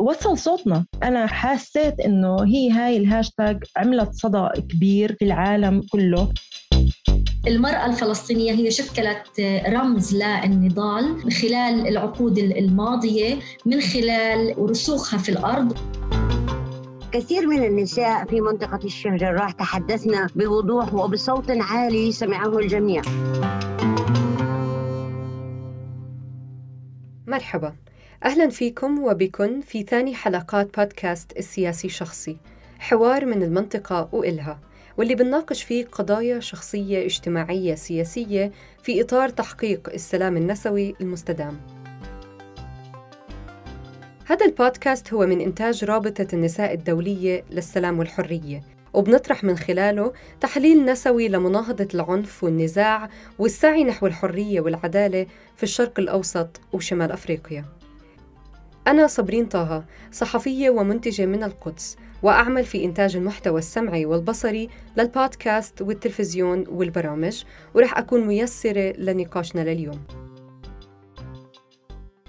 وصل صوتنا. أنا حسيت إنه هي هاي الهاشتاج عملت صدى كبير في العالم كله. المرأة الفلسطينية هي شكلت رمز للنضال من خلال العقود الماضية من خلال رسوخها في الأرض. كثير من النساء في منطقة الشيخ جراح تحدثنا بوضوح وبصوت عالي سمعه الجميع. مرحبا. أهلا فيكم وبكم في ثاني حلقات بودكاست السياسي شخصي حوار من المنطقة وإلها واللي بنناقش فيه قضايا شخصية اجتماعية سياسية في إطار تحقيق السلام النسوي المستدام. هذا البودكاست هو من إنتاج رابطة النساء الدولية للسلام والحرية وبنطرح من خلاله تحليل نسوي لمناهضة العنف والنزاع والسعي نحو الحرية والعدالة في الشرق الأوسط وشمال أفريقيا. أنا صبرين طه صحفية ومنتجة من القدس وأعمل في إنتاج المحتوى السمعي والبصري للبودكاست والتلفزيون والبرامج ورح أكون ميسرة لنقاشنا لليوم.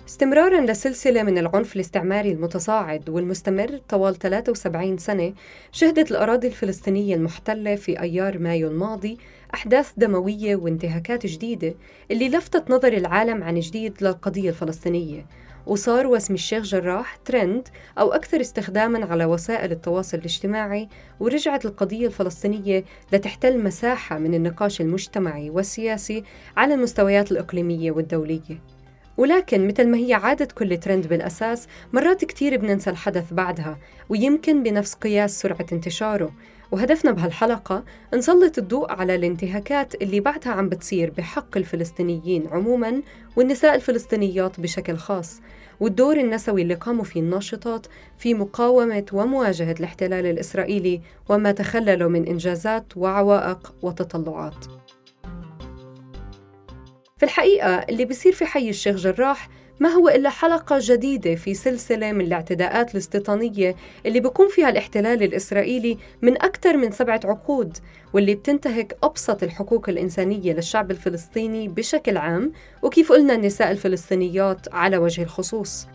استمرارا لسلسلة من العنف الاستعماري المتصاعد والمستمر طوال 73 سنة شهدت الأراضي الفلسطينية المحتلة في أيار مايو الماضي أحداث دموية وانتهاكات جديدة اللي لفتت نظر العالم عن جديد للقضية الفلسطينية. وصار واسم الشيخ جراح ترند أو أكثر استخداماً على وسائل التواصل الاجتماعي ورجعت القضية الفلسطينية لتحتل مساحة من النقاش المجتمعي والسياسي على المستويات الإقليمية والدولية. ولكن مثل ما هي عادة كل ترند بالأساس مرات كتير بننسى الحدث بعدها ويمكن بنفس قياس سرعة انتشاره. وهدفنا بهالحلقة نسلط الضوء على الانتهاكات اللي بعدها عم بتصير بحق الفلسطينيين عموما والنساء الفلسطينيات بشكل خاص والدور النسوي اللي قاموا فيه الناشطات في مقاومة ومواجهة الاحتلال الإسرائيلي وما تخلله من إنجازات وعوائق وتطلعات. في الحقيقة اللي بيصير في حي الشيخ جراح ما هو إلا حلقة جديدة في سلسلة من الاعتداءات الاستيطانية اللي بيقوم فيها الاحتلال الإسرائيلي من أكثر من سبعة عقود واللي بتنتهك أبسط الحقوق الإنسانية للشعب الفلسطيني بشكل عام وكيف قلنا النساء الفلسطينيات على وجه الخصوص.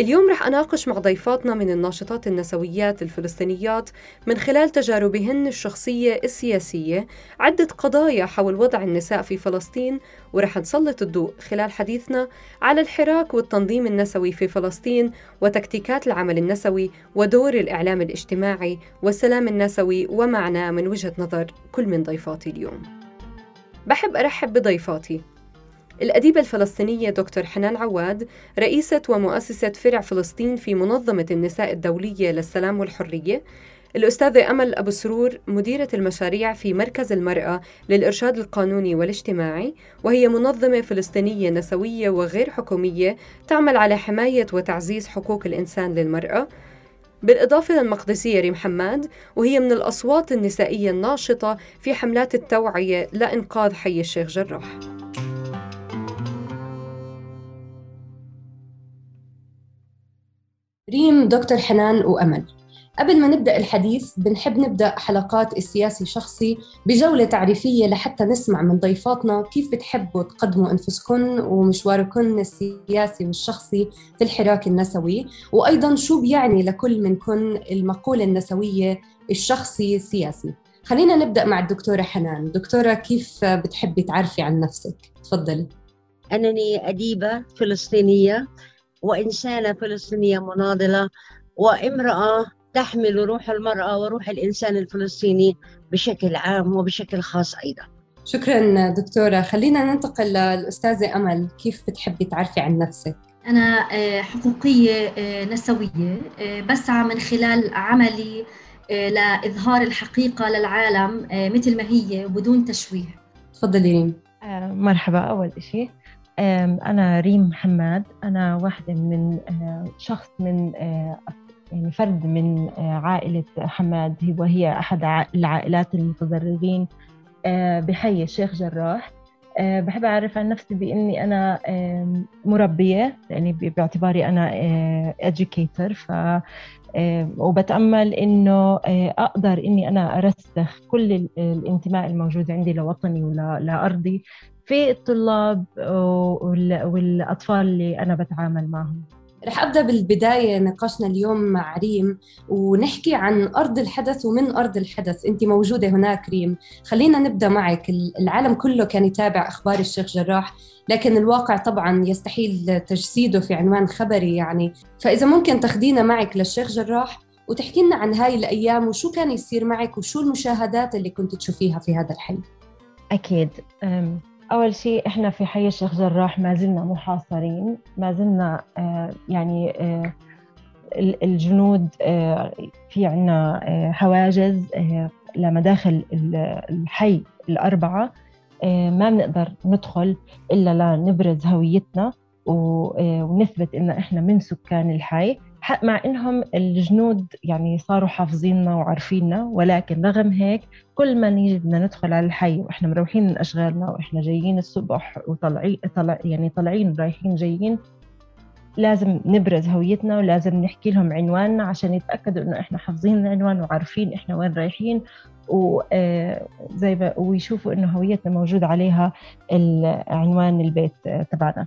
اليوم رح أناقش مع ضيفاتنا من الناشطات النسويات الفلسطينيات من خلال تجاربهن الشخصية السياسية عدة قضايا حول وضع النساء في فلسطين ورح نسلط الضوء خلال حديثنا على الحراك والتنظيم النسوي في فلسطين وتكتيكات العمل النسوي ودور الإعلام الاجتماعي والسلام النسوي ومعناه من وجهة نظر كل من ضيفاتي اليوم. بحب أرحب بضيفاتي. الأديبة الفلسطينية دكتور حنان عواد رئيسة ومؤسسة فرع فلسطين في منظمة النساء الدولية للسلام والحرية. الأستاذة أمل أبو سرور مديرة المشاريع في مركز المرأة للإرشاد القانوني والاجتماعي وهي منظمة فلسطينية نسوية وغير حكومية تعمل على حماية وتعزيز حقوق الإنسان للمرأة. بالإضافة للمقدسية ريم حماد وهي من الأصوات النسائية الناشطة في حملات التوعية لإنقاذ حي الشيخ جراح. ريم دكتور حنان وأمل. قبل ما نبدأ الحديث بنحب نبدأ حلقات السياسي شخصي بجولة تعريفية لحتى نسمع من ضيفاتنا كيف بتحبوا تقدموا أنفسكن ومشواركن السياسي والشخصي في الحراك النسوي وأيضا شو بيعني لكل منكن المقولة النسوية الشخصي السياسي. خلينا نبدأ مع الدكتورة حنان. دكتورة كيف بتحبي تعرفي عن نفسك؟ تفضلي. أنني أديبة فلسطينية. وإنسانة فلسطينية مناضلة وامرأة تحمل روح المرأة وروح الإنسان الفلسطيني بشكل عام وبشكل خاص أيضا. شكرا دكتورة. خلينا ننتقل للأستاذة أمل. كيف بتحبي تعرفي عن نفسك؟ أنا آه، حقوقية آه، نسوية آه، بسعى من خلال عملي لإظهار الحقيقة للعالم مثل ما هي بدون تشويه. تفضلي مرحبا. أول شيء أنا ريم محمد. أنا واحدة من آه، شخص من آه، يعني فرد من آه، عائلة حماد وهي أحد العائلات المتضررين بحي الشيخ جراح. بحب أعرف عن نفسي بإني أنا مربية يعني باعتباري أنا educator. ف وبتأمل إنه أقدر إني أنا أرسخ كل الانتماء الموجود عندي لوطني ولأرضي في الطلاب والأطفال اللي أنا بتعامل معهم. رح أبدأ بالبداية نقاشنا اليوم مع ريم ونحكي عن أرض الحدث ومن أرض الحدث. أنت موجودة هناك ريم. خلينا نبدأ معك. العالم كله كان يتابع أخبار الشيخ جراح لكن الواقع طبعا يستحيل تجسيده في عنوان خبري يعني. فإذا ممكن تاخدينا معك للشيخ جراح وتحكي لنا عن هاي الأيام وشو كان يصير معك وشو المشاهدات اللي كنت تشوفيها في هذا الحي أكيد. أول شيء إحنا في حي الشيخ جراح ما زلنا محاصرين ما زلنا آه، يعني آه، الجنود آه، في عنا حواجز لمداخل الحي الأربعة ما بنقدر ندخل إلا لنبرز هويتنا ونثبت إن إحنا من سكان الحي. مع إنهم الجنود يعني صاروا حافظيننا وعارفيننا ولكن رغم هيك كل ما نيجي بدنا ندخل على الحي وإحنا مروحين من أشغالنا وإحنا جايين الصبح وطلعين طلع يعني طالعين رايحين جايين لازم نبرز هويتنا ولازم نحكي لهم عنواننا عشان يتأكدوا إنه إحنا حافظين العنوان وعارفين إحنا وين رايحين وزي ما ويشوفوا إنه هويتنا موجود عليها عنوان البيت تبعنا.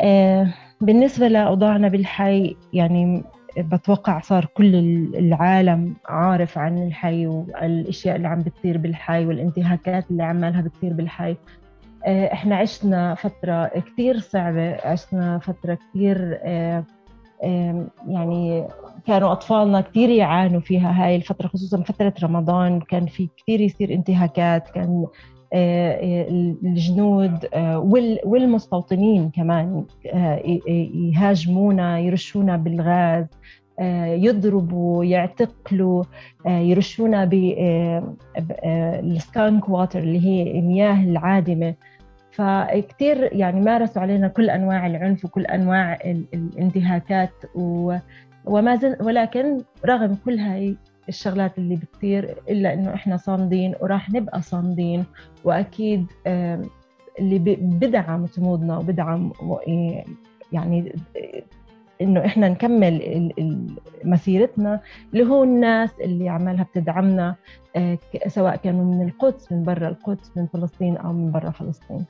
آه، بالنسبة لأوضاعنا بالحي يعني بتوقع صار كل العالم عارف عن الحي والأشياء اللي عم بتصير بالحي والانتهاكات اللي عمالها بتصير بالحي. آه، إحنا عشنا فترة كثير صعبة عشنا فترة كثير آه، يعني كانوا أطفالنا كثير يعانوا فيها هاي الفترة خصوصا فترة رمضان كان في كثير يصير انتهاكات كان الجنود آه، والمستوطنين كمان يهاجمونا يرشونا بالغاز يضربوا يعتقلوا يرشونا بالسكانك واتر اللي هي المياه العادمة. فكتير يعني مارسوا علينا كل أنواع العنف وكل أنواع الانتهاكات وما زل ولكن رغم كل هاي الشغلات اللي بتصير إلا إنه إحنا صامدين وراح نبقى صامدين. وأكيد اللي بدعم صمودنا وبدعم يعني إنه إحنا نكمل مسيرتنا اللي هو الناس اللي عمالها بتدعمنا آه، سواء كانوا من القدس من برا القدس من فلسطين أو من برا فلسطين.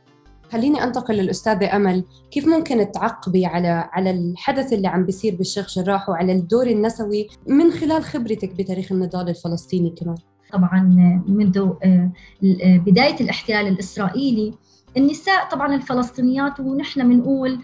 خليني أنتقل للأستاذة أمل. كيف ممكن تعقبي على على الحدث اللي عم بيصير بالشيخ جراح وعلى الدور النسوي من خلال خبرتك بتاريخ النضال الفلسطيني كمان؟ طبعا منذ آه، آه، بداية الاحتلال الإسرائيلي النساء طبعا الفلسطينيات ونحن بنقول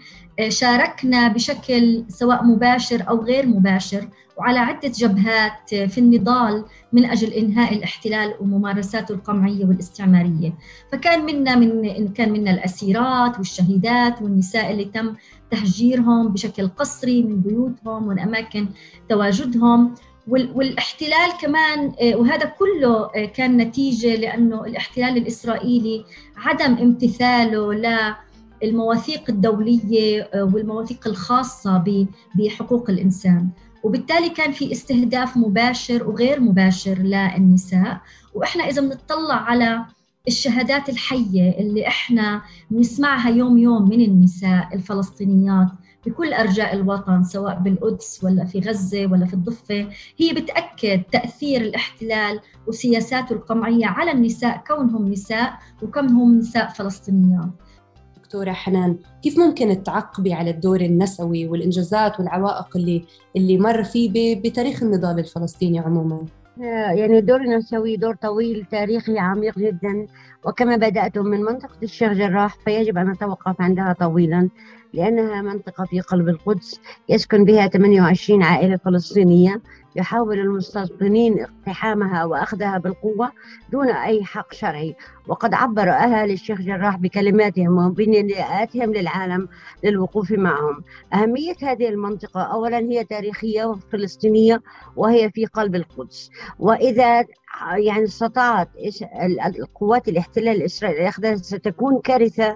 شاركنا بشكل سواء مباشر أو غير مباشر وعلى عدة جبهات في النضال من أجل إنهاء الاحتلال وممارساته القمعية والاستعمارية، فكان منا من كان منا الأسيرات والشهيدات والنساء اللي تم تهجيرهم بشكل قسري من بيوتهم ومن أماكن تواجدهم. والاحتلال كمان آه، وهذا كله آه، كان نتيجة لأنه الاحتلال الإسرائيلي عدم امتثاله للمواثيق الدولية آه، والمواثيق الخاصة بحقوق الإنسان. وبالتالي كان في استهداف مباشر وغير مباشر للنساء. وإحنا إذا بنطلع على الشهادات الحية اللي إحنا بنسمعها يوم يوم من النساء الفلسطينيات بكل أرجاء الوطن سواء بالقدس ولا في غزة ولا في الضفة هي بتأكد تأثير الاحتلال وسياساته القمعية على النساء كونهم نساء وكونهم نساء فلسطينيات. دكتورة حنان كيف ممكن تعقبي على الدور النسوي والإنجازات والعوائق اللي اللي مر فيه بتاريخ النضال الفلسطيني عموما؟ يعني الدور النسوي دور طويل تاريخي عميق جدا. وكما بدأتم من منطقة الشيخ جراح فيجب أن نتوقف عندها طويلا. لأنها منطقة في قلب القدس يسكن بها 28 عائلة فلسطينية يحاول المستوطنين اقتحامها وأخذها بالقوة دون أي حق شرعي. وقد عبر أهالي الشيخ جراح بكلماتهم وبنداءاتهم للعالم للوقوف معهم. أهمية هذه المنطقة اولا هي تاريخية وفلسطينيه وهي في قلب القدس. وإذا يعني استطاعت القوات الاحتلال الاسرائيلي اخذها ستكون كارثة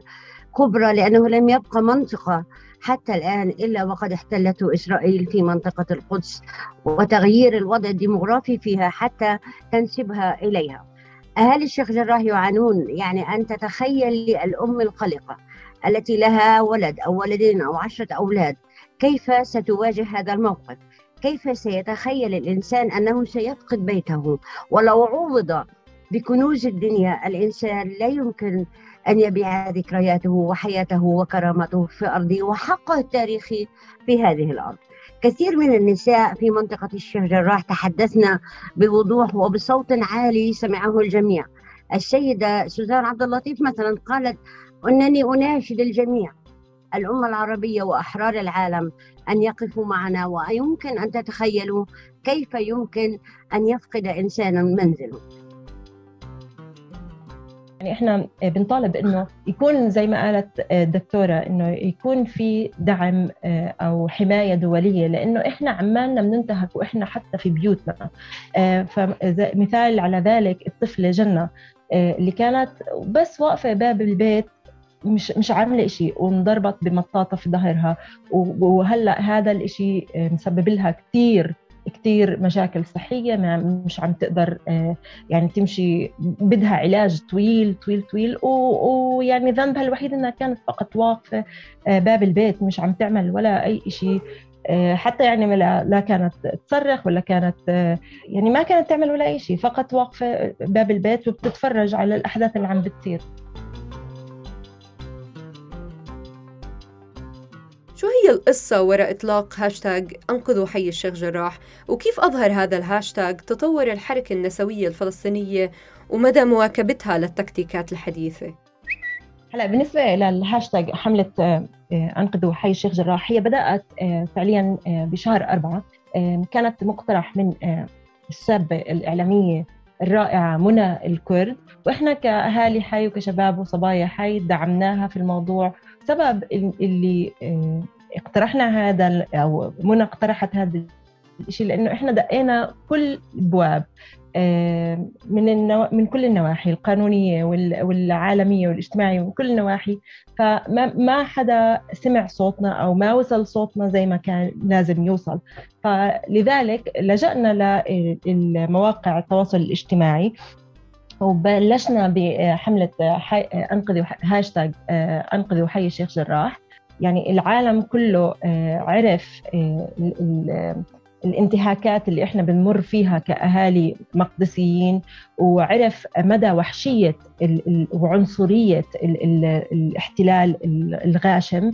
كبرى لأنه لم يبقى منطقة حتى الآن إلا وقد احتلته إسرائيل في منطقة القدس وتغيير الوضع الديمغرافي فيها حتى تنسبها إليها. أهالي الشيخ جراح يعانون؟ يعني أن تتخيل الأم القلقة التي لها ولد أو ولدين أو عشرة أولاد كيف ستواجه هذا الموقف؟ كيف سيتخيل الإنسان أنه سيفقد بيته؟ ولو عوض بكنوز الدنيا. الإنسان لا يمكن أن يبيع ذكرياته وحياته وكرامته في أرضه وحقه التاريخي في هذه الأرض. كثير من النساء في منطقة الشيخ جراح تحدثنا بوضوح وبصوت عالي سمعه الجميع. السيدة سوزان عبد اللطيف مثلا قالت أنني أناشد الجميع. الأمة العربية وأحرار العالم أن يقفوا معنا ويمكن أن تتخيلوا كيف يمكن أن يفقد إنسانا منزله. يعني إحنا بنطالب إنه يكون زي ما قالت الدكتورة إنه يكون في دعم آه، أو حماية دولية لإنه إحنا عمالنا بننتهك وإحنا حتى في بيوتنا. آه، فمثال على ذلك الطفلة جنة آه، اللي كانت بس واقفة باب البيت مش مش عاملة شيء وانضربت بمطاطة في ظهرها وهلأ هذا الشيء مسبب لها كثير كثير مشاكل صحية ما مش عم تقدر آه، يعني تمشي بدها علاج طويل طويل طويل ويعني ذنبها الوحيد إنها كانت فقط واقفة آه، باب البيت مش عم تعمل ولا أي شيء آه، حتى يعني لا كانت تصرخ ولا كانت يعني ما كانت تعمل ولا أي شيء فقط واقفة باب البيت وبتتفرج على الأحداث اللي عم بتصير. القصة وراء إطلاق هاشتاج أنقذوا حي الشيخ جراح؟ وكيف أظهر هذا الهاشتاج تطور الحركة النسوية الفلسطينية ومدى مواكبتها للتكتيكات الحديثة؟ هلا بالنسبة للهاشتاج حملة آه، أنقذوا حي الشيخ جراح هي بدأت آه، فعليا آه، بشهر أربعة. كانت مقترح من الشابة الإعلامية الرائعة منى الكرد. وإحنا كأهالي حي وكشباب وصبايا حي دعمناها في الموضوع. سبب اللي آه، اقترحنا هذا أو منى اقترحت هذا الشيء لأنه إحنا دقينا كل الابواب آه، من النو... من كل النواحي القانونية والعالمية والاجتماعية ومن كل النواحي. فما ما حدا سمع صوتنا أو ما وصل صوتنا زي ما كان لازم يوصل. فلذلك لجأنا لمواقع التواصل الاجتماعي وبلشنا بحملة حي... أنقذوا هاشتاج آه، أنقذوا حي الشيخ جراح. يعني العالم كله آه، عرف آه، الانتهاكات اللي إحنا بنمر فيها كأهالي مقدسيين وعرف مدى وحشية وعنصرية الاحتلال الغاشم.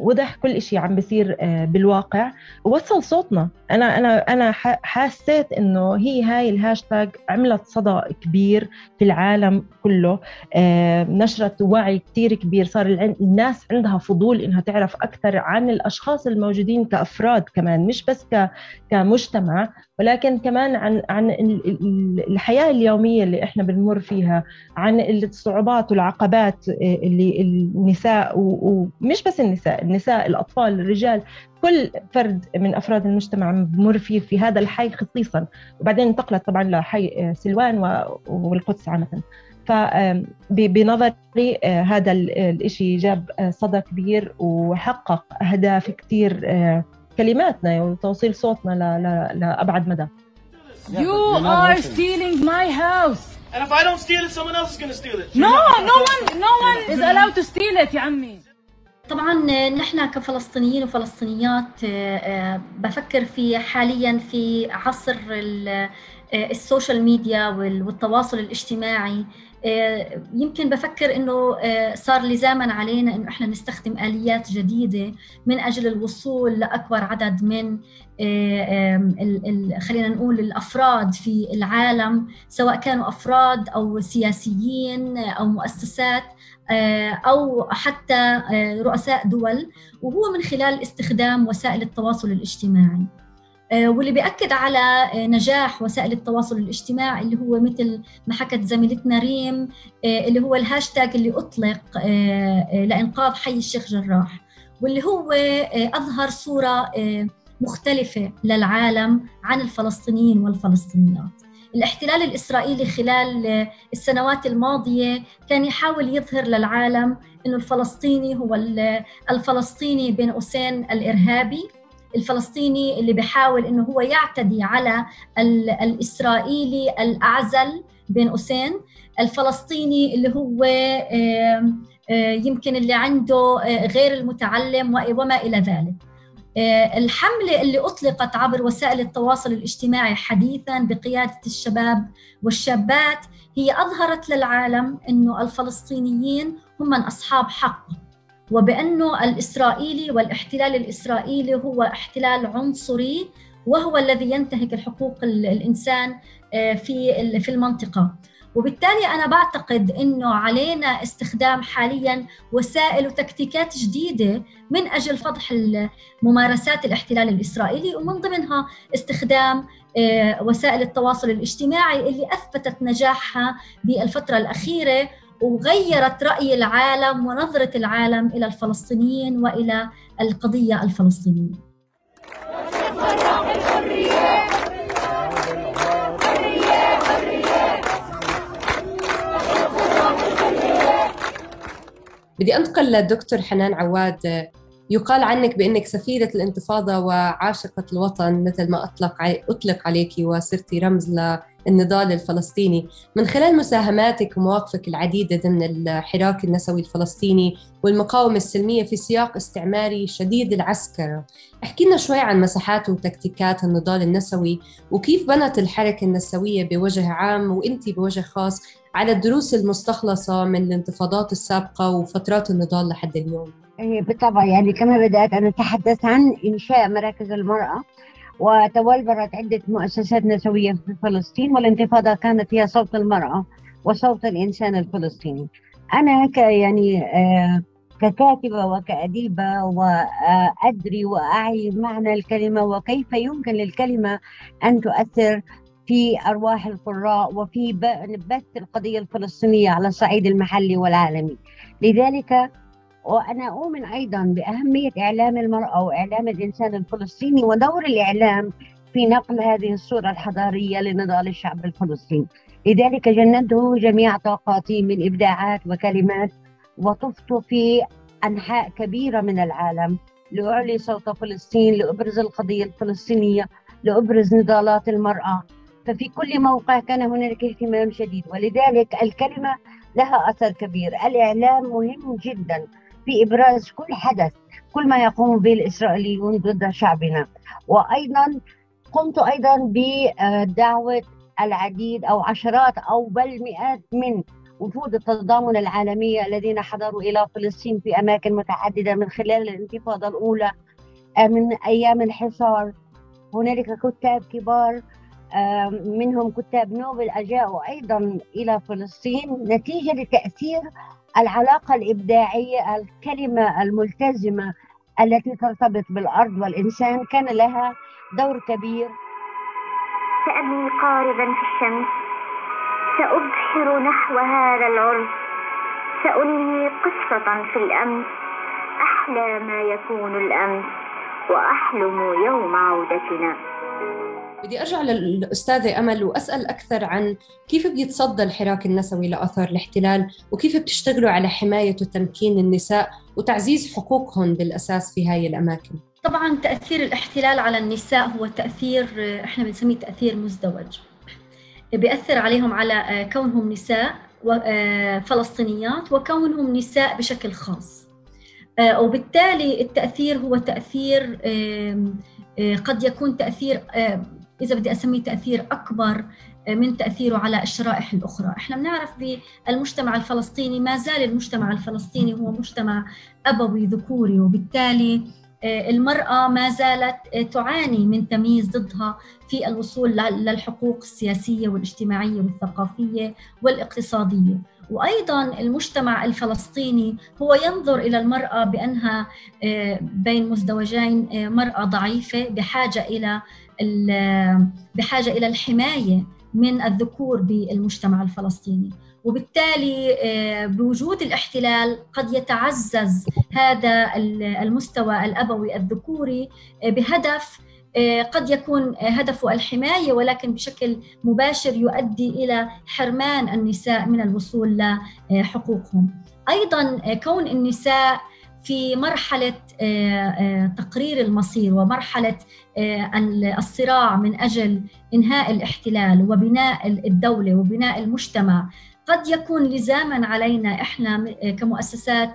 وضح كل شيء عم بيصير آه، بالواقع. ووصل صوتنا. أنا أنا أنا حسيت إنه هي هاي الهاشتاج عملت صدى كبير في العالم كله. آه، نشرت وعي كثير كبير. صار الناس عندها فضول إنها تعرف أكثر عن الأشخاص الموجودين كأفراد كمان مش بس كمجتمع. ولكن كمان عن عن الحياة اليومية اللي إحنا بنمر فيها عن الصعوبات والعقبات آه، اللي النساء ومش بس النساء النساء الأطفال الرجال كل فرد من أفراد المجتمع بمر فيه في هذا الحي خصيصا. وبعدين انتقلت طبعا لحي آه، سلوان والقدس عامة. فبنظري آه، هذا الشيء جاب صدى كبير وحقق أهداف كثير كلماتنا وتوصيل صوتنا لابعد مدى You are stealing my house. And if I don't steal it, someone else is going to steal it. No, no one, no one is allowed to steal it يا عمي. طبعا نحن كفلسطينيين وفلسطينيات بفكر في حاليا في عصر السوشيال ميديا والتواصل الاجتماعي. آه، يمكن بفكر إنه آه، صار لزاما علينا إنه إحنا نستخدم آليات جديدة من أجل الوصول لأكبر عدد من آه، خلينا نقول الأفراد في العالم سواء كانوا أفراد أو سياسيين أو مؤسسات أو حتى رؤساء دول وهو من خلال استخدام وسائل التواصل الاجتماعي. آه، واللي بيأكد على آه، نجاح وسائل التواصل الاجتماعي اللي هو مثل ما حكت زميلتنا ريم آه، اللي هو الهاشتاج اللي أطلق لإنقاذ حي الشيخ جراح. واللي هو أظهر صورة مختلفة للعالم عن الفلسطينيين والفلسطينيات. الاحتلال الإسرائيلي خلال السنوات الماضية كان يحاول يظهر للعالم أنه الفلسطيني هو الفلسطيني بين قوسين الإرهابي. الفلسطيني اللي بيحاول إنه هو يعتدي على الإسرائيلي الأعزل بين قوسين الفلسطيني اللي هو يمكن اللي عنده غير المتعلم وما إلى ذلك. الحملة اللي أطلقت عبر وسائل التواصل الاجتماعي حديثا بقيادة الشباب والشابات هي أظهرت للعالم أنه الفلسطينيين هم من أصحاب حق وبأنه الإسرائيلي والاحتلال الإسرائيلي هو احتلال عنصري وهو الذي ينتهك الحقوق الإنسان في في المنطقة. وبالتالي أنا بعتقد أنه علينا استخدام حاليا وسائل وتكتيكات جديدة من أجل فضح ممارسات الاحتلال الإسرائيلي ومن ضمنها استخدام وسائل التواصل الاجتماعي اللي أثبتت نجاحها بالفترة الأخيرة وغيرت رأي العالم ونظرة العالم إلى الفلسطينيين وإلى القضية الفلسطينية. بدي أنتقل للدكتور حنان عواد. يقال عنك بأنك سفيره الانتفاضة وعاشقة الوطن مثل ما أطلق أطلق عليك وصرتي رمز للنضال الفلسطيني. من خلال مساهماتك ومواقفك العديدة ضمن الحراك النسوي الفلسطيني والمقاومة السلمية في سياق استعماري شديد العسكره احكي لنا شوي عن مساحات وتكتيكات النضال النسوي وكيف بنت الحركة النسوية بوجه عام وانت بوجه خاص على الدروس المستخلصة من الانتفاضات السابقة وفترات النضال لحد اليوم. بالطبع. يعني كما بدأت أن أتحدث عن إنشاء مراكز المرأة وتولبرت عدة مؤسسات نسوية في فلسطين والانتفاضة كانت هي صوت المرأة وصوت الإنسان الفلسطيني. أنا ك يعني آه ككاتبة وكأديبة وأدري وأعي معنى الكلمة وكيف يمكن للكلمة أن تؤثر في أرواح القراء وفي بث القضية الفلسطينية على الصعيد المحلي والعالمي. لذلك وأنا أؤمن أيضا بأهمية إعلام المرأة وإعلام الإنسان الفلسطيني ودور الإعلام في نقل هذه الصورة الحضارية لنضال الشعب الفلسطيني. لذلك جندته جميع طاقاتي من إبداعات وكلمات وطفت في أنحاء كبيرة من العالم لأعلي صوت فلسطين لأبرز القضية الفلسطينية لأبرز نضالات المرأة. ففي كل موقع كان هنالك اهتمام شديد ولذلك الكلمة لها أثر كبير. الإعلام مهم جدا. في إبراز كل حدث كل ما يقوم به الإسرائيليون ضد شعبنا. وأيضا قمت أيضا بدعوة العديد أو عشرات أو بل مئات من وفود التضامن العالمية الذين حضروا إلى فلسطين في أماكن متعددة من خلال الانتفاضة الأولى من أيام الحصار. هنالك كتاب كبار منهم كتاب نوبل أجاءوا أيضا إلى فلسطين نتيجة لتأثير العلاقة الإبداعية الكلمة الملتزمة التي ترتبط بالأرض والإنسان كان لها دور كبير. سأبني قاربا في الشمس. سأبحر نحو هذا العرس. سأنهي قصة في الأمس. أحلى ما يكون الأمس وأحلم يوم عودتنا. بدي أرجع للأستاذة أمل وأسأل أكثر عن كيف بيتصدى الحراك النسوي لآثار الاحتلال وكيف بتشتغلوا على حماية وتمكين النساء وتعزيز حقوقهم بالأساس في هاي الأماكن؟ طبعا تأثير الاحتلال على النساء هو تأثير إحنا بنسميه تأثير مزدوج. بيأثر عليهم على كونهم نساء فلسطينيات وكونهم نساء بشكل خاص. وبالتالي التأثير هو تأثير قد يكون تأثير إذا بدي أسميه تأثير أكبر من تأثيره على الشرائح الأخرى. إحنا بنعرف بالمجتمع الفلسطيني ما زال المجتمع الفلسطيني هو مجتمع أبوي ذكوري وبالتالي المرأة ما زالت تعاني من تمييز ضدها في الوصول للحقوق السياسية والاجتماعية والثقافية والاقتصادية. وأيضا المجتمع الفلسطيني هو ينظر إلى المرأة بأنها بين مزدوجين مرأة ضعيفة بحاجة إلى بحاجة إلى الحماية من الذكور بالمجتمع الفلسطيني وبالتالي بوجود الاحتلال قد يتعزز هذا المستوى الأبوي الذكوري بهدف قد يكون هدفه الحماية ولكن بشكل مباشر يؤدي إلى حرمان النساء من الوصول لحقوقهم. أيضا كون النساء في مرحلة تقرير المصير ومرحلة الصراع من أجل إنهاء الاحتلال وبناء الدولة وبناء المجتمع. قد يكون لزاما علينا إحنا كمؤسسات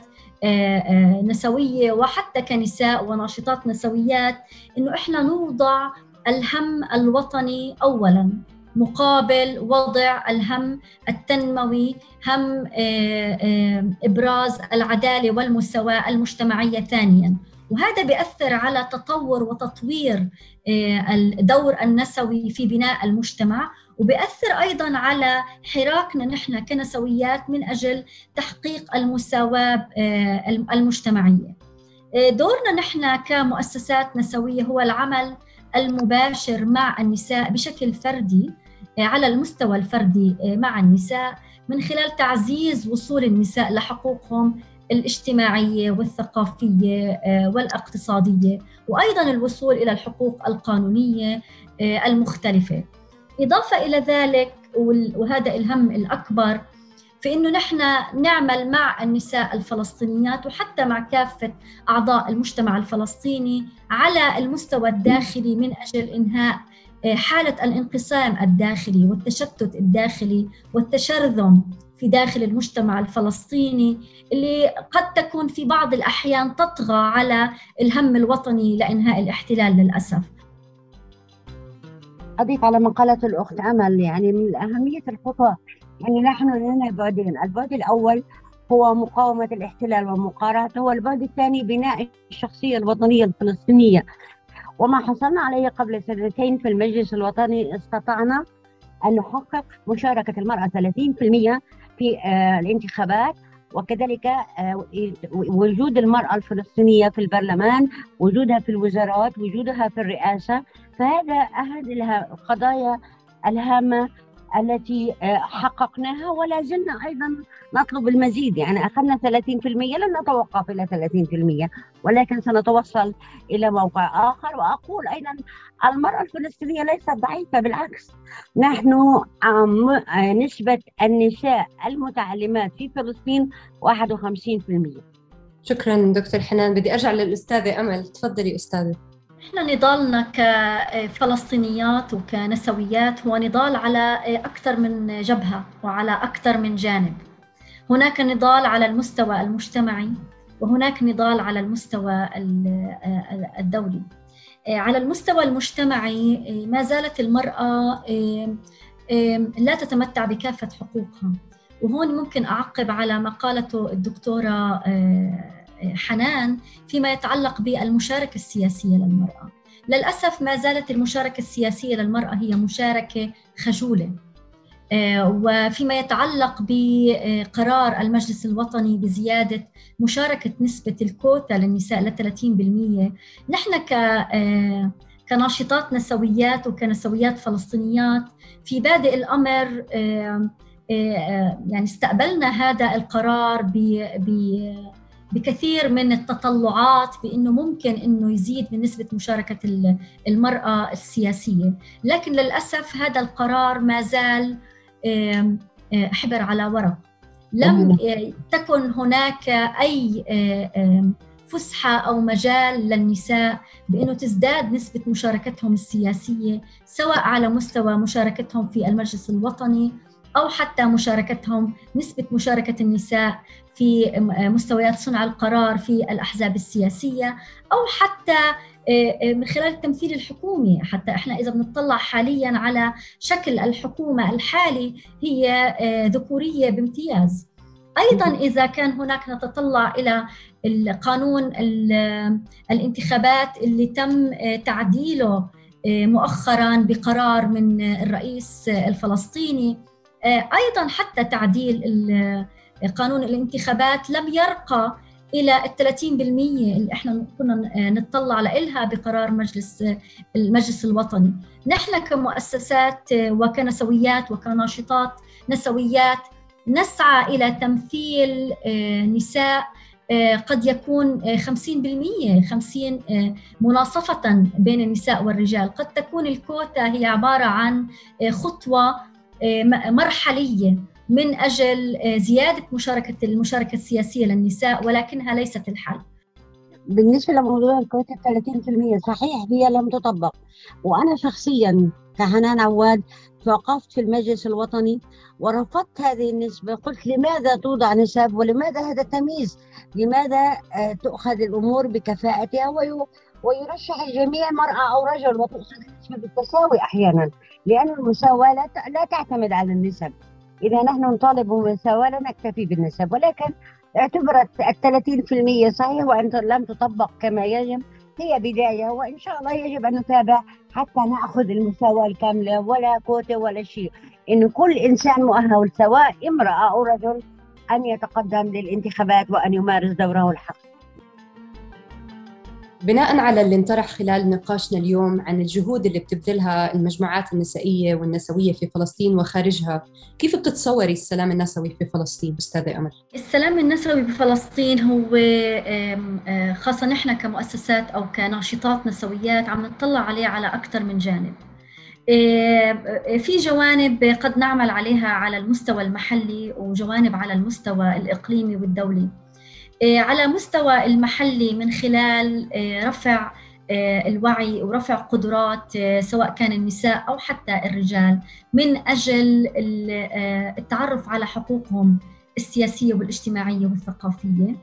نسوية وحتى كنساء وناشطات نسويات إنه إحنا نوضع الهم الوطني اولا. مقابل وضع الهم التنموي هم إبراز العدالة والمساواه المجتمعيه ثانيا. وهذا بيأثر على تطور وتطوير الدور النسوي في بناء المجتمع وبيأثر أيضا على حراكنا نحن كنسويات من أجل تحقيق المساواة المجتمعية. دورنا نحن كمؤسسات نسوية هو العمل المباشر مع النساء بشكل فردي. على المستوى الفردي مع النساء من خلال تعزيز وصول النساء لحقوقهم الاجتماعية والثقافية والاقتصادية وأيضا الوصول إلى الحقوق القانونية المختلفة. إضافة إلى ذلك وهذا الهم الأكبر في انه نحن نعمل مع النساء الفلسطينيات وحتى مع كافة أعضاء المجتمع الفلسطيني على المستوى الداخلي من أجل إنهاء حالة الانقسام الداخلي والتشتت الداخلي والتشرذم في داخل المجتمع الفلسطيني اللي قد تكون في بعض الأحيان تطغى على الهم الوطني لإنهاء الاحتلال للأسف. أضيف على ما قالت الأخت أمل يعني من أهمية الخطوة يعني نحن لنا بعدين، البعد الأول هو مقاومة الاحتلال ومقارعته والبعد الثاني بناء الشخصية الوطنية الفلسطينية وما حصلنا عليه قبل سنتين في المجلس الوطني. استطعنا أن نحقق مشاركة المرأة 30% في الانتخابات وكذلك وجود المرأة الفلسطينية في البرلمان وجودها في الوزارات وجودها في الرئاسة. فهذا أحد القضايا الهامة التي حققناها ولا زلنا أيضا نطلب المزيد. يعني أخذنا 30% لن نتوقف إلى 30% ولكن سنتوصل إلى موقع آخر. وأقول أيضا المرأة الفلسطينية ليست ضعيفة بالعكس. نحن نسبة النساء المتعلمات في فلسطين 51% شكرا دكتور حنان. بدي أرجع للأستاذة أمل. تفضلي أستاذة. إحنا نضالنا كفلسطينيات وكنسويات هو نضال على أكثر من جبهة وعلى أكثر من جانب. هناك نضال على المستوى المجتمعي وهناك نضال على المستوى الدولي. على المستوى المجتمعي ما زالت المرأة لا تتمتع بكافة حقوقها. وهون ممكن أعقب على ما قالته الدكتورة حنان فيما يتعلق بالمشاركة السياسية للمرأة. للأسف ما زالت المشاركة السياسية للمرأة هي مشاركة خجولة. وفيما يتعلق بقرار المجلس الوطني بزيادة مشاركة نسبة الكوتا للنساء ل 30% نحن ك كناشطات نسويات وكنسويات فلسطينيات في بادئ الأمر يعني استقبلنا هذا القرار ب بكثير من التطلعات بأنه ممكن إنه يزيد من نسبة مشاركة المرأة السياسية، لكن للأسف هذا القرار ما زال حبر على ورق. لم تكن هناك أي فسحة أو مجال للنساء بأنه تزداد نسبة مشاركتهم السياسية سواء على مستوى مشاركتهم في المجلس الوطني أو حتى مشاركتهم نسبة مشاركة النساء في مستويات صنع القرار في الأحزاب السياسية أو حتى من خلال التمثيل الحكومي. حتى إحنا إذا بنطلع حاليا على شكل الحكومة الحالي هي ذكورية بامتياز. أيضا إذا كان هناك نتطلع إلى القانون الانتخابات اللي تم تعديله مؤخرا بقرار من الرئيس الفلسطيني. أيضا حتى تعديل قانون الانتخابات لم يرقى إلى ال 30% اللي إحنا كنا نطلع لها بقرار مجلس المجلس الوطني. نحن كمؤسسات وكنسويات وكناشطات نسويات نسعى إلى تمثيل نساء قد يكون 50% 50 مناصفة بين النساء والرجال قد تكون الكوتا هي عبارة عن خطوة مرحلية من أجل زيادة مشاركة المشاركة السياسية للنساء ولكنها ليست الحل. بالنسبة لموضوع الكوتا 30% صحيح هي لم تطبق. وأنا شخصيا كحنان عواد توقفت في المجلس الوطني ورفضت هذه النسبة. قلت لماذا توضع نسب ولماذا هذا التمييز؟ لماذا آه، تؤخذ الأمور بكفاءتها؟ ويرشح الجميع مرأة أو رجل وتؤخذ النسبة بالتساوي أحيانا لأن المساواة لا تعتمد على النسب. إذا نحن نطالب بالمساواة لا نكتفي بالنسب ولكن اعتبرت الثلاثين في المية صحيح وأن لم تطبق كما يجب هي بداية وإن شاء الله يجب أن نتابع حتى نأخذ المساواة الكاملة ولا كوتا ولا شيء. إن كل إنسان مؤهل سواء امرأة أو رجل أن يتقدم للانتخابات وأن يمارس دوره الحق. بناء على اللي انطرح خلال نقاشنا اليوم عن الجهود اللي بتبذلها المجموعات النسائية والنسوية في فلسطين وخارجها كيف بتتصوري السلام النسوي في فلسطين أستاذة أمل؟ السلام النسوي بفلسطين هو آه، خاصة نحن كمؤسسات أو كناشطات نسويات عم نطلع عليه على أكثر من جانب في جوانب قد نعمل عليها على المستوى المحلي وجوانب على المستوى الإقليمي والدولي على مستوى المحلي من خلال آه، رفع آه، الوعي ورفع قدرات سواء كان النساء أو حتى الرجال من أجل التعرف على حقوقهم السياسية والاجتماعية والثقافية.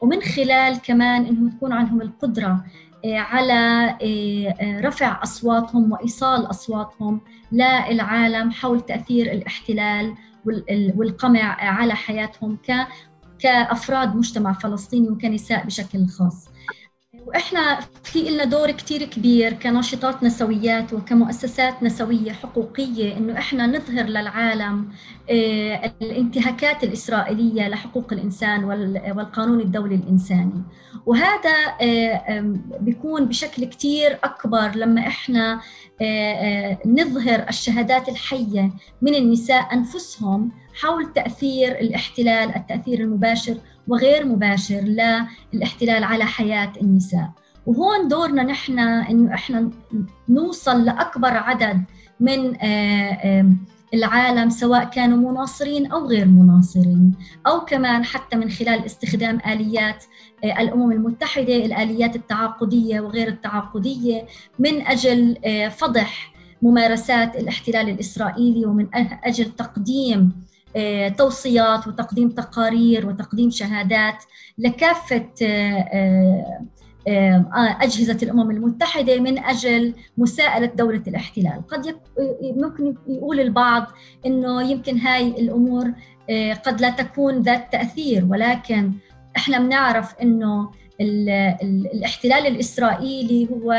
ومن خلال كمان انه تكون عندهم القدرة على رفع أصواتهم وإيصال أصواتهم للعالم حول تأثير الاحتلال والقمع على حياتهم كأفراد مجتمع فلسطيني وكنساء بشكل خاص. وإحنا في لنا دور كثير كبير كناشطات نسويات وكمؤسسات نسوية حقوقية إنه إحنا نظهر للعالم آه، الانتهاكات الإسرائيلية لحقوق الإنسان والقانون الدولي الإنساني. وهذا آه، بيكون بشكل كثير أكبر لما إحنا آه، نظهر الشهادات الحية من النساء أنفسهم حول تأثير الاحتلال التأثير المباشر وغير مباشر للاحتلال على حياة النساء. وهون دورنا نحن إنه إحنا نوصل لأكبر عدد من آه، العالم سواء كانوا مناصرين أو غير مناصرين أو كمان حتى من خلال استخدام آليات آه، الأمم المتحدة الآليات التعاقدية وغير التعاقدية من أجل آه، فضح ممارسات الاحتلال الإسرائيلي ومن أجل تقديم آه، توصيات وتقديم تقارير وتقديم شهادات لكافة آه، آه، أجهزة الأمم المتحدة من أجل مساءلة دولة الاحتلال. قد ممكن يقول البعض أنه يمكن هاي الأمور قد لا تكون ذات تأثير ولكن إحنا بنعرف أنه الاحتلال الإسرائيلي هو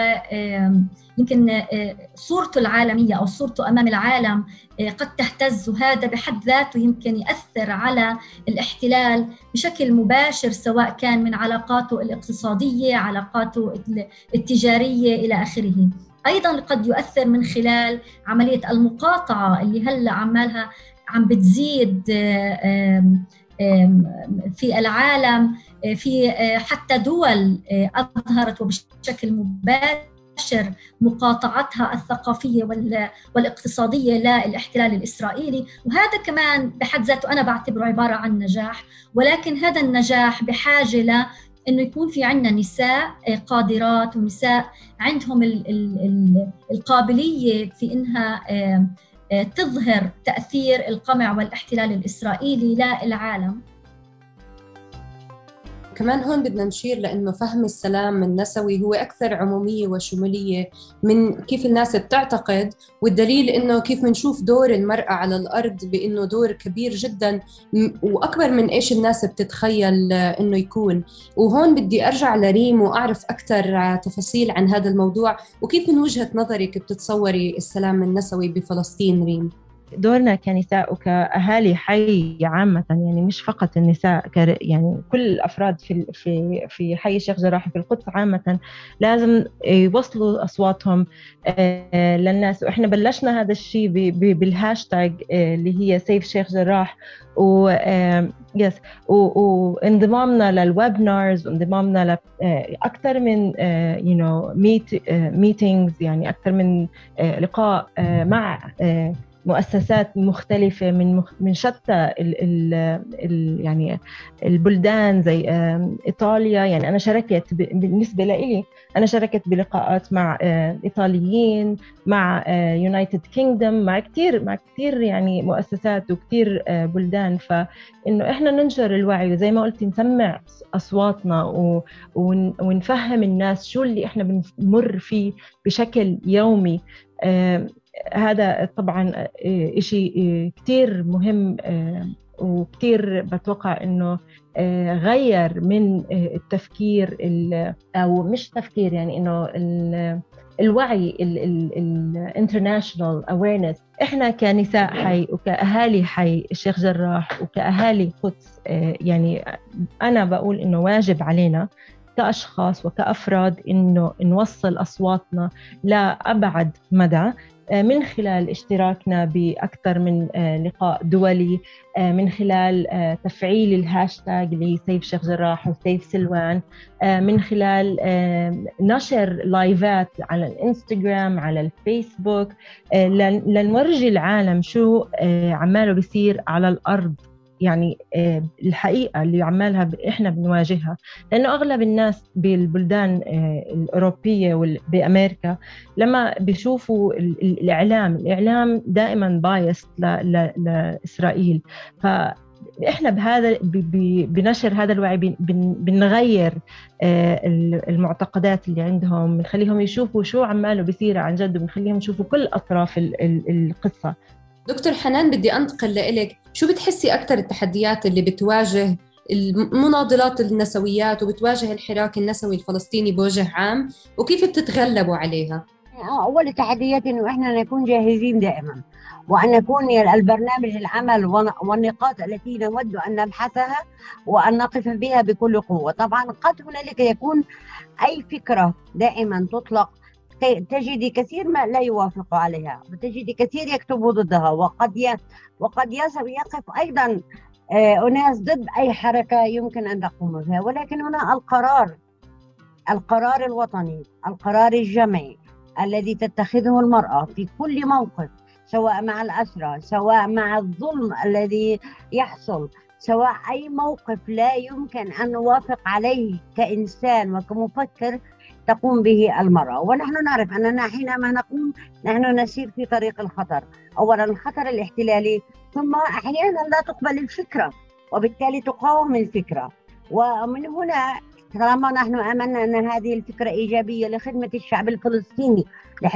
يمكن آه، صورته العالمية أو صورته أمام العالم آه، قد تهتز وهذا بحد ذاته يمكن يأثر على الاحتلال بشكل مباشر سواء كان من علاقاته الاقتصادية، علاقاته التجارية إلى آخره. أيضا قد يؤثر من خلال عملية المقاطعة اللي هلأ عمالها عم بتزيد آه، في العالم في حتى دول أظهرت وبشكل مباشر مقاطعتها الثقافية والاقتصادية للاحتلال الإسرائيلي. وهذا كمان بحد ذاته أنا بعتبره عبارة عن نجاح ولكن هذا النجاح بحاجة ل إنه يكون في عندنا نساء قادرات ونساء عندهم ال ال القابلية في إنها تظهر تأثير القمع والاحتلال الإسرائيلي للعالم كمان هون بدنا نشير لأنه فهم السلام النسوي هو أكثر عمومية وشمولية من كيف الناس بتعتقد والدليل إنه كيف بنشوف دور المرأة على الأرض بإنه دور كبير جدا وأكبر من إيش الناس بتتخيل إنه يكون. وهون بدي أرجع لريم وأعرف أكثر تفاصيل عن هذا الموضوع وكيف من وجهة نظرك بتتصوري السلام النسوي بفلسطين ريم؟ دورنا كنساء وكأهالي حي عامة يعني مش فقط النساء يعني كل الأفراد في في في حي الشيخ جراح في القدس عامة لازم يوصلوا أصواتهم. آه، للناس. وإحنا بلشنا هذا الشيء بالهاشتاج آه، اللي هي save شيخ جراح. و yes وانضمامنا لل webinars وانضمامنا لاكثر من you know meet meetings يعني أكثر من آه، لقاء مع مؤسسات مختلفة من من شتى ال ال ال يعني البلدان زي إيطاليا. يعني أنا شاركت بالنسبة لي أنا شاركت بلقاءات مع إيطاليين مع يونايتد كينجدم مع كثير مع كثير يعني مؤسسات وكثير بلدان. فإنه إحنا ننشر الوعي وزي ما قلت نسمع أصواتنا ونفهم الناس شو اللي إحنا بنمر فيه بشكل يومي. هذا طبعا آه، شيء آه، كثير مهم آه، وكثير بتوقع إنه غير من التفكير أو مش تفكير يعني إنه الوعي ال international awareness إحنا كنساء حي وكأهالي حي الشيخ جراح وكأهالي قدس يعني أنا بقول إنه واجب علينا كأشخاص وكأفراد إنه نوصل أصواتنا لأبعد مدى. من خلال اشتراكنا بأكثر من آه، لقاء دولي آه، من خلال تفعيل الهاشتاج ل save شيخ جراح و save سلوان من خلال نشر لايفات على الإنستغرام على الفيسبوك لنورجي العالم شو عماله بيصير على الأرض. يعني آه، الحقيقة اللي عمالها إحنا بنواجهها. لأنه أغلب الناس بالبلدان آه، الأوروبية وبامريكا لما بيشوفوا الإعلام الإعلام دائما biased لإسرائيل. ف إحنا بهذا بنشر هذا الوعي بنغير آه، المعتقدات اللي عندهم. بنخليهم يشوفوا شو عماله بيصير عن جد وبنخليهم يشوفوا كل أطراف القصة. دكتور حنان بدي أنتقل لإلك. شو بتحسي أكثر التحديات اللي بتواجه المناضلات النسويات وبتواجه الحراك النسوي الفلسطيني بوجه عام؟ وكيف بتتغلبوا عليها؟ أول التحديات إنه إحنا نكون جاهزين دائما وأن يكون البرنامج العمل والنقاط التي نود أن نبحثها وأن نقف بها بكل قوة. طبعا قد هنالك يكون أي فكرة دائما تطلق تجدي كثير ما لا يوافق عليها وتجدي كثير يكتب ضدها وقد. وقد يقف أيضا آه، أناس ضد أي حركة يمكن أن تقوم بها ولكن هنا القرار القرار الوطني القرار الجمعي الذي تتخذه المرأة في كل موقف سواء مع الاسرى سواء مع الظلم الذي يحصل سواء أي موقف لا يمكن أن نوافق عليه كإنسان وكمفكر تقوم به المرأة ونحن نعرف أننا حينما نقوم نحن نسير في طريق الخطر أولا الخطر الاحتلالي ثم أحيانا لا تقبل الفكرة وبالتالي تقاوم الفكرة ومن هنا طالما نحن آمنا أن هذه الفكرة إيجابية لخدمة الشعب الفلسطيني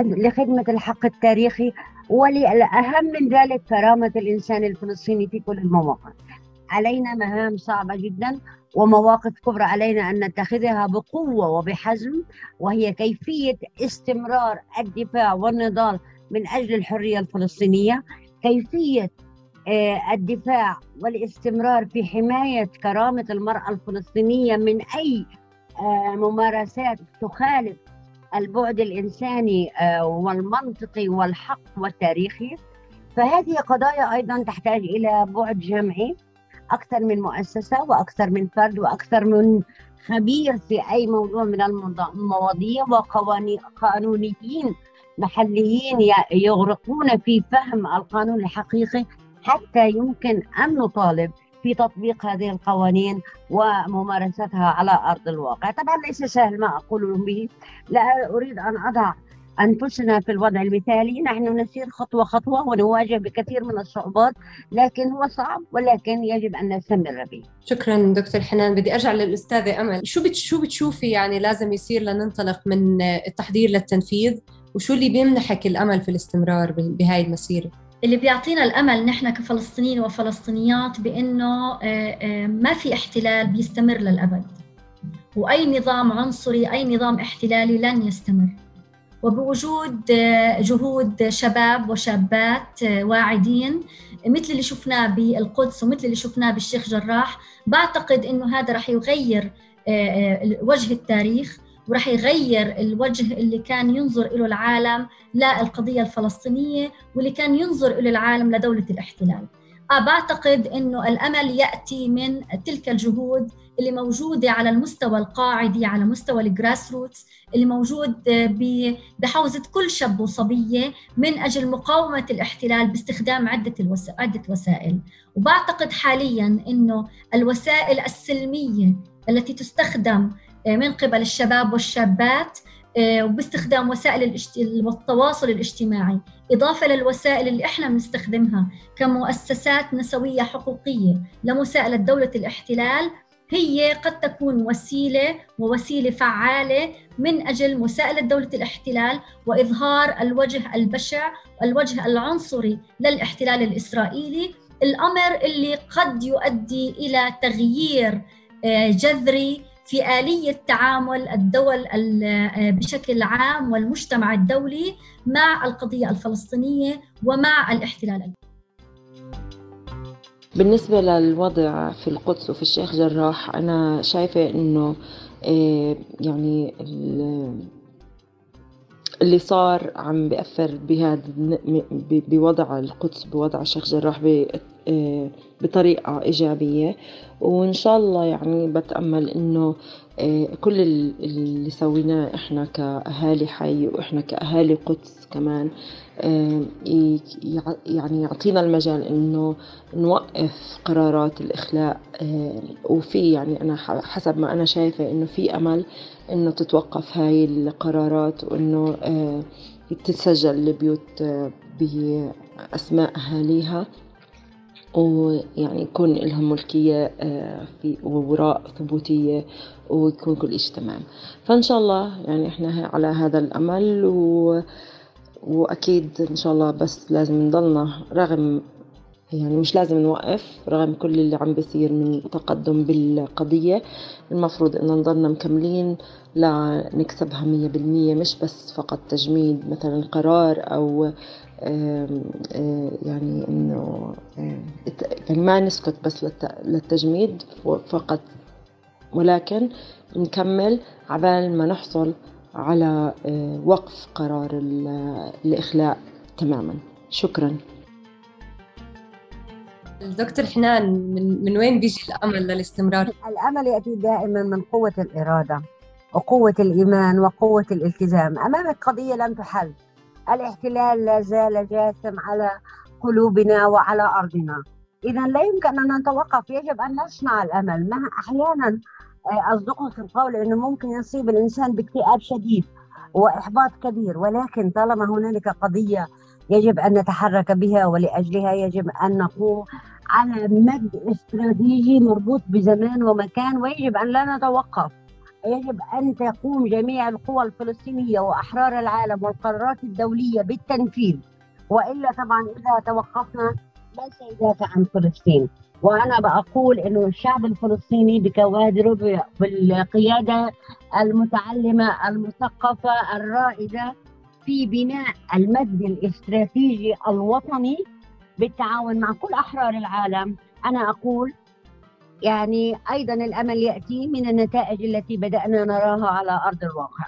لخدمة الحق التاريخي والاهم من ذلك كرامة الإنسان الفلسطيني في كل المواقف. علينا مهام صعبة جدا ومواقف كبرى علينا أن نتخذها بقوة وبحزم وهي كيفية استمرار الدفاع والنضال من أجل الحرية الفلسطينية، كيفية آه، الدفاع والاستمرار في حماية كرامة المرأة الفلسطينية من أي آه، ممارسات تخالف البعد الإنساني آه، والمنطقي والحق والتاريخي. فهذه قضايا أيضا تحتاج إلى بعد جمعي. أكثر من مؤسسة وأكثر من فرد وأكثر من خبير في أي موضوع من المواضيع وقانونيين محليين يغرقون في فهم القانون الحقيقي حتى يمكن أن نطالب في تطبيق هذه القوانين وممارستها على أرض الواقع، طبعا ليس سهل ما أقول به، لا أريد أن أضع أنفسنا في الوضع المثالي. نحن نسير خطوة خطوة ونواجه بكثير من الصعوبات لكن هو صعب ولكن يجب أن نستمر به. شكرا دكتور حنان. بدي أرجع للأستاذة أمل. شو شو بتشوفي يعني لازم يصير لننطلق من التحضير للتنفيذ؟ وشو اللي بيمنحك الأمل في الاستمرار بهاي المسيرة؟ اللي بيعطينا الأمل نحن كفلسطينيين وفلسطينيات بأنه آه، آه، ما في احتلال بيستمر للأبد. وأي نظام عنصري أي نظام احتلالي لن يستمر. وبوجود آه، جهود شباب وشابات آه، واعدين مثل اللي شفناه بالقدس ومثل اللي شفناه بالشيخ جراح. بعتقد إنه هذا رح يغير آه، وجه التاريخ ورح يغير الوجه اللي كان ينظر له العالم للقضيه الفلسطينية واللي كان ينظر له العالم لدولة الاحتلال. بعتقد إنه الأمل يأتي من تلك الجهود اللي موجوده على المستوى القاعدي على مستوى الجراس روتس اللي موجود بحوزة كل شاب وصبية من أجل مقاومة الاحتلال باستخدام عدة الوس... عدة وسائل. وبعتقد حاليا إنه الوسائل السلمية التي تستخدم من قبل الشباب والشابات وباستخدام وسائل التواصل الاجتماعي إضافة للوسائل اللي إحنا بنستخدمها كمؤسسات نسوية حقوقية لمساءلة دولة الاحتلال هي قد تكون وسيلة ووسيلة فعالة من أجل مساءلة دولة الاحتلال وإظهار الوجه البشع والوجه العنصري للاحتلال الإسرائيلي الأمر اللي قد يؤدي إلى تغيير آه، جذري في آلية تعامل الدول آه، بشكل عام والمجتمع الدولي مع القضية الفلسطينية ومع الاحتلال بالنسبة للوضع في القدس وفي الشيخ جراح أنا شايفة إنه آه، يعني اللي صار عم بيأثر بهذا بوضع القدس بوضع الشيخ جراح آه، بطريقة إيجابية. وإن شاء الله يعني بتأمل إنه كل اللي سويناه إحنا كأهالي حي وإحنا كأهالي قدس كمان آه، يعني يعطينا المجال إنه نوقف قرارات الإخلاء وفي يعني أنا حسب ما أنا شايفة إنه في أمل إنه تتوقف هاي القرارات وإنه تتسجل البيوت بأسماء أهاليها. ويعني يكون لهم ملكية آه، في وراء ثبوتية ويكون كل إشي تمام. فإن شاء الله يعني إحنا على هذا الأمل و... وأكيد إن شاء الله بس لازم نضلنا رغم يعني مش لازم نوقف رغم كل اللي عم بيصير من تقدم بالقضية المفروض إن نضلنا مكملين لنكسبها مية بالمية مش بس فقط تجميد مثلا قرار أو يعني إنه يعني ما نسكت بس للتجميد فقط. ولكن نكمل عبال ما نحصل على وقف قرار الإخلاء تماما. شكرا. دكتور حنان من, من وين بيجي الأمل للاستمرار؟ الأمل يأتي دائما من قوة الإرادة وقوة الإيمان وقوة الالتزام أمامك قضية لم تحل. الاحتلال لا زال جاثم على قلوبنا وعلى أرضنا. إذا لا يمكن أن نتوقف يجب أن نصنع الأمل. مع أحيانا آه، في القول أنه ممكن يصيب الإنسان باكتئاب شديد وإحباط كبير ولكن طالما هنالك قضية يجب أن نتحرك بها ولأجلها يجب أن نقوم على مد استراتيجي مربوط بزمان ومكان ويجب أن لا نتوقف. يجب أن تقوم جميع القوى الفلسطينية وأحرار العالم والقرارات الدولية بالتنفيذ. وإلا طبعا إذا توقفنا من سيدافع عن فلسطين. وأنا بقول إنه الشعب الفلسطيني بكوادره بالقيادة المتعلمة المثقفة الرائدة في بناء المد الاستراتيجي الوطني بالتعاون مع كل أحرار العالم أنا أقول يعني أيضا الأمل يأتي من النتائج التي بدأنا نراها على أرض الواقع.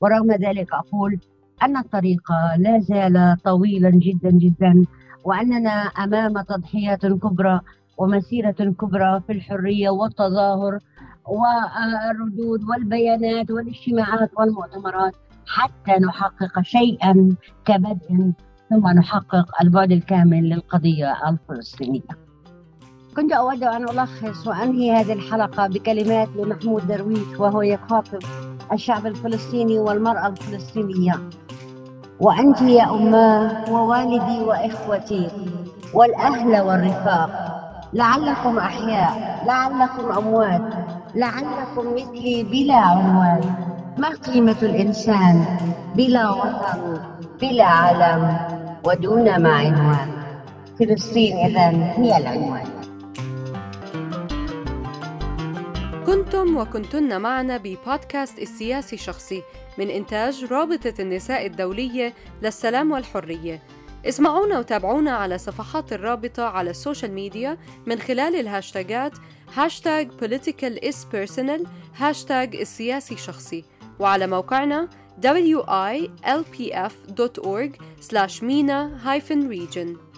ورغم ذلك أقول أن الطريق لا زال طويلا جدا جدا وأننا أمام تضحيات كبرى ومسيرة كبرى في الحرية والتظاهر والردود والبيانات والاجتماعات والمؤتمرات حتى نحقق شيئا كبدء ثم نحقق البعد الكامل للقضية الفلسطينية. كنت أود أن ألخص وأنهي هذه الحلقة بكلمات لمحمود درويش وهو يخاطب الشعب الفلسطيني والمرأة الفلسطينية. وأنت يا أماه ووالدي وإخوتي والأهل والرفاق لعلكم أحياء لعلكم أموات لعلكم مثلي بلا عنوان. ما قيمة الإنسان بلا وطن بلا علم ودون ما عنوان؟ فلسطين إذن هي العنوان. كنتم وكنتن معنا ببودكاست السياسي شخصي من إنتاج رابطة النساء الدولية للسلام والحرية. اسمعونا وتابعونا على صفحات الرابطة على السوشيال ميديا من خلال الهاشتاجات هاشتاج political is personal هاشتاج السياسي شخصي. وعلى موقعنا wilpf.org slash mina-region